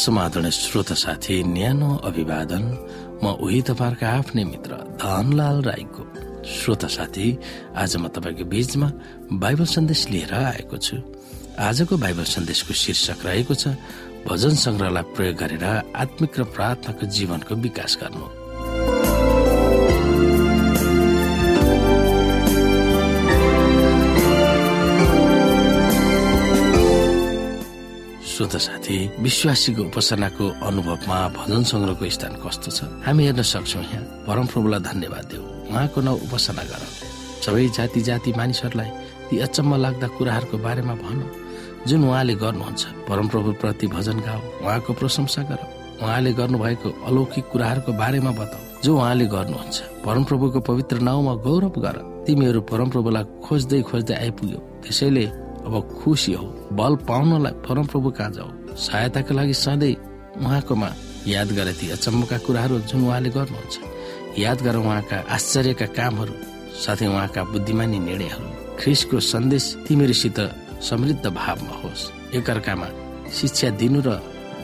समाधान श्रोता साथी न्यानो अभिवादन। म उही तपाईँहरूका आफ्नै मित्र धनलाल राईको श्रोता साथी। आज म तपाईँको बीचमा बाइबल सन्देश लिएर आएको छु। आजको बाइबल सन्देशको शीर्षक रहेको छ भजन संग्रहलाई प्रयोग गरेर आत्मिक र प्रार्थनाको जीवनको विकास गर्नु। श्रोत साथी विश्वासीको उपासनाको अनुभवमा भजन संग्रहको स्थान कस्तो छ? हामी हेर्न सक्छौ यहाँ। परमप्रभुलाई धन्यवाद देऊ। उहाँको नाउँ उपासना गर। सबै जाति जाति मानिसहरूलाई ती अचम्म लाग्दा कुराहरूको बारेमा भनौँ। जुन उहाँले गर्नुहुन्छ परमप्रभु प्रति भजन गाऊ उहाँको प्रशंसा गर। उहाँले गर्नुभएको अलौकिक कुराहरूको बारेमा बताऊ जो उहाँले गर्नुहुन्छ परमप्रभुको पवित्र नाउँमा गौरव गर। तिमीहरू परमप्रभुलाई खोज्दै खोज्दै आइपुग्यौ। त्यसैले अब खुसी हो। बल पाउनलाई परमप्रभु कहाँ जाऊ सहायताको लागि सधैँ उहाँकोमा याद गरे ती अचम्मका कुराहरू जुन उहाँले गर्नुहुन्छ। याद गर उहाँका आश्चर्यका कामहरू साथै उहाँका बुद्धिमानी निर्णयहरू। ख्रिसको सन्देश तिमीहरूसित समृद्ध भावमा होस्। एकअर्कामा शिक्षा दिनु र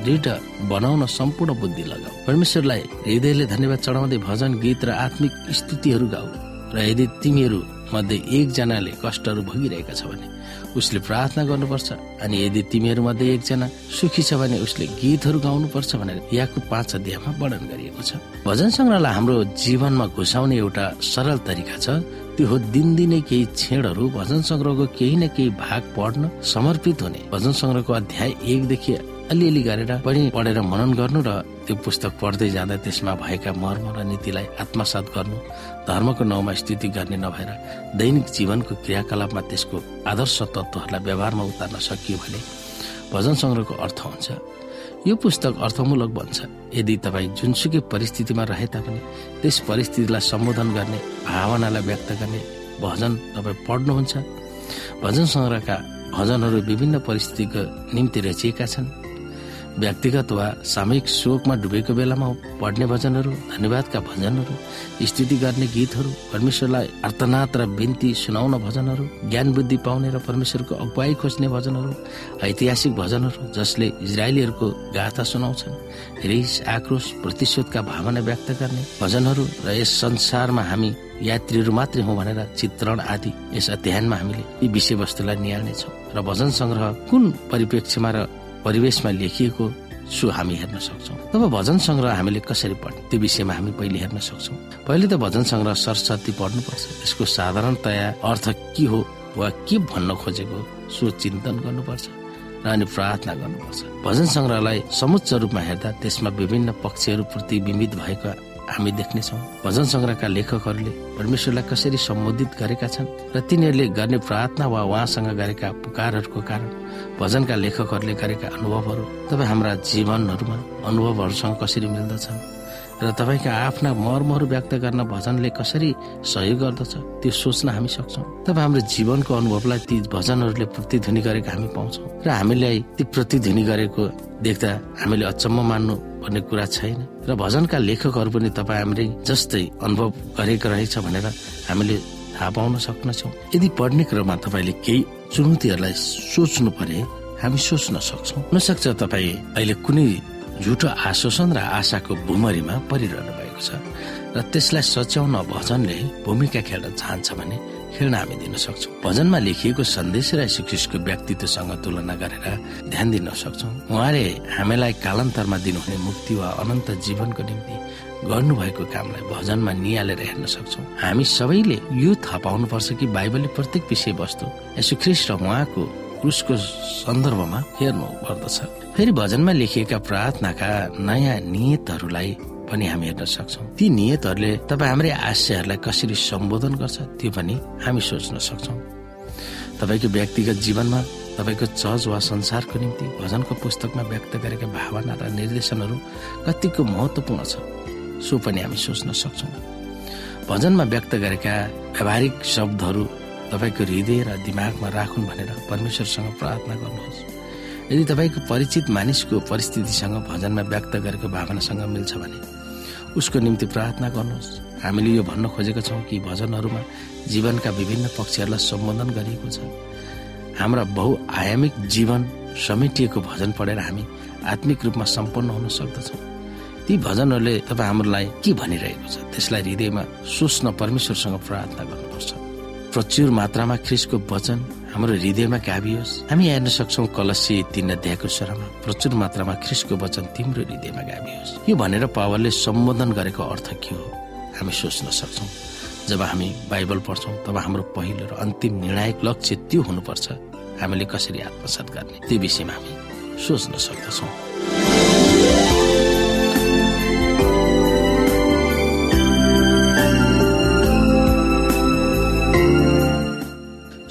दृढ बनाउन सम्पूर्ण बुद्धि लगाऊ। परमेश्वरलाई हृदयले धन्यवाद चढाउँदै भजन गीत र आत्मिक स्तुतिहरू गाऊ। र यदि तिमीहरू मध्ये एकजनाले कष्टहरू भोगिरहेका छ भने उसले प्रार्थना गर्नुपर्छ अनि यदि तिमीहरू मध्ये एकजना सुखी छ भने उसले गीतहरू गाउनुपर्छ भनेर यहाँको पाँच अध्यायमा वर्णन गरिएको छ। भजन सङ्ग्रहलाई हाम्रो जीवनमा घुसाउने एउटा सरल तरिका छ। त्यो हो दिनदिनै केही छेडहरू भजन सङ्ग्रहको केही न केही भाग पढ्न समर्पित हुने। भजन सङ्ग्रहको अध्याय एकदेखि अलिअलि गरेर पनि पढेर मनन गर्नु र त्यो पुस्तक पढ्दै जाँदा त्यसमा भएका मर्म र नीतिलाई आत्मसात गर्नु धर्मको नाउँमा स्थिति गर्ने नभएर दैनिक जीवनको क्रियाकलापमा त्यसको आदर्श तत्वहरूलाई व्यवहारमा उतार्न सकियो भने भजन सङ्ग्रहको अर्थ हुन्छ यो पुस्तक अर्थमूलक बन्छ। यदि तपाईँ जुनसुकै परिस्थितिमा रहे तापनि त्यस परिस्थितिलाई सम्बोधन गर्ने भावनालाई व्यक्त गर्ने भजन तपाईँ पढ्नुहुन्छ। भजन सङ्ग्रहका भजनहरू विभिन्न परिस्थितिको निम्ति रचिएका छन्। व्यक्तिगत वा सामूहिक शोकमा डुबेको बेलामा पढ्ने भजनहरू धन्यवादका भजनहरू स्तुति गर्ने गीतहरू परमेश्वरलाई अर्थनाथ र बिन्ती सुनाउन भजनहरू ज्ञान बुद्धि पाउने र परमेश्वरको अगुवाई खोज्ने भजनहरू ऐतिहासिक भजनहरू जसले इजरायलीहरूको गाथा सुनाउँछन् रिस आक्रोश प्रतिशोधका भावना व्यक्त गर्ने भजनहरू र यस संसारमा हामी यात्रीहरू मात्रै हौ भनेर चित्रण आदि यस अध्ययनमा हामीले यी विषयवस्तुलाई निहाल्नेछौँ र भजन सङ्ग्रह कुन परिप्रेक्ष्यमा र परिवेशमा लेखिएको सो हामी हेर्न सक्छौँ। तब भजन सङ्ग्रह हामीले कसरी पढ्ने? त्यो विषयमा हामी पहिले हेर्न सक्छौँ। पहिले त भजन सङ्ग्रह सरस्वती पढ्नुपर्छ। त्यसको साधारणतया अर्थ के हो वा के भन्न खोजेको सो चिन्तन गर्नुपर्छ र अनि प्रार्थना गर्नुपर्छ। भजन सङ्ग्रहलाई समुच्च रूपमा हेर्दा त्यसमा विभिन्न पक्षहरू प्रतिबिम्बित भएको हामी देख्नेछौँ। भजन सङ्ग्रहका लेखकहरूले परमेश्वरलाई कसरी सम्बोधित गरेका छन् र तिनीहरूले गर्ने प्रार्थना वा उहाँसँग गरेका पुकारहरूको कारण भजनका लेखकहरूले गरेका अनुभवहरू तपाईँ हाम्रा जीवनहरूमा अनुभवहरूसँग कसरी मिल्दछन्? र तपाईँका आफ्ना मर्महरू व्यक्त गर्न भजनले कसरी सहयोग गर्दछ त्यो सोच्न हामी सक्छौँ। तब हाम्रो जीवनको अनुभवलाई ती भजनहरूले प्रतिध्वनि गरेको हामी पाउँछौँ। र हामीलाई ती प्रतिध्वनि गरेको देख्दा हामीले अचम्म मान्नु पर्ने कुरा छैन। र भजनका लेखकहरू पनि तपाईँ हाम्रै जस्तै अनुभव गरेको रहेछ भनेर हामीले थाहा पाउन सक्नेछौँ यदि पढ्ने क्रममा तपाईँले केही चुनौतीहरूलाई सोच्नु परे हामी सोच्न सक्छौँ। नसक्छ तपाईँ अहिले कुनै झुटो आश्वासन र आशाको भुमरीमा परिरहनु भएको छ र त्यसलाई सच्याउन भजनले भूमिका खेल्न चाहन्छ भने खेल्न हामी दिन सक्छौँ। भजनमा लेखिएको सन्देश र श्रीकृष्णको व्यक्तित्वसँग तुलना गरेर ध्यान दिन सक्छौँ। उहाँले हामीलाई कालान्तरमा दिनुहुने मुक्ति वा अनन्त जीवनको निम्ति गर्नुभएको कामलाई भजनमा निहालेर हेर्न सक्छौँ। हामी सबैले यो थाहा पाउनुपर्छ कि बाइबलले प्रत्येक विषय वस्तु यसो ख्रिस्ट र उहाँको क्रुसको सन्दर्भमा हेर्नु पर्दछ। फेरि भजनमा लेखिएका प्रार्थनाका नयाँ नियतहरूलाई पनि हामी हेर्न सक्छौँ। ती नियतहरूले तपाईँ हाम्रै आशयहरूलाई कसरी सम्बोधन गर्छ त्यो पनि हामी सोच्न सक्छौँ। तपाईँको व्यक्तिगत जीवनमा तपाईँको चर्च वा संसारको निम्ति भजनको पुस्तकमा व्यक्त गरेका भावना र निर्देशनहरू कतिको महत्वपूर्ण छ सो पनि हामी सोच्न सक्छौँ। भजनमा व्यक्त गरेका व्यावहारिक शब्दहरू तपाईँको हृदय र दिमागमा राखुन् भनेर परमेश्वरसँग प्रार्थना गर्नुहोस्। यदि तपाईँको परिचित मानिसको परिस्थितिसँग भजनमा व्यक्त गरेको भावनासँग मिल्छ भने उसको निम्ति प्रार्थना गर्नुहोस्। हामीले यो भन्न खोजेका छौँ कि भजनहरूमा जीवनका विभिन्न पक्षहरूलाई सम्बोधन गरिएको छ। हाम्रा बहुआयामिक जीवन समेटिएको भजन पढेर हामी आत्मिक रूपमा सम्पन्न हुन सक्दछौ। ती भजनहरूले तपाईँ हाम्रोलाई के भनिरहेको छ? त्यसलाई हृदयमा सोच्न परमेश्वरसँग प्रार्थना गर्नुपर्छ। प्रचुर मात्रामा ख्रिसको वचन हाम्रो हृदयमा गाभियोस्। हामी हेर्न सक्छौ कलसी तीन अध्यायको स्वरमा प्रचुर मात्रामा ख्रिसको वचन तिम्रो हृदयमा गाभियोस्। यो भनेर पावरले सम्बोधन गरेको अर्थ के हो? हामी सोच्न सक्छौ। जब हामी बाइबल पढ्छौँ तब हाम्रो पहिलो र अन्तिम निर्णायक लक्ष्य त्यो हुनुपर्छ। हामीले कसरी आत्मसात गर्ने? त्यो विषयमा हामी सोच्न सक्दछौँ।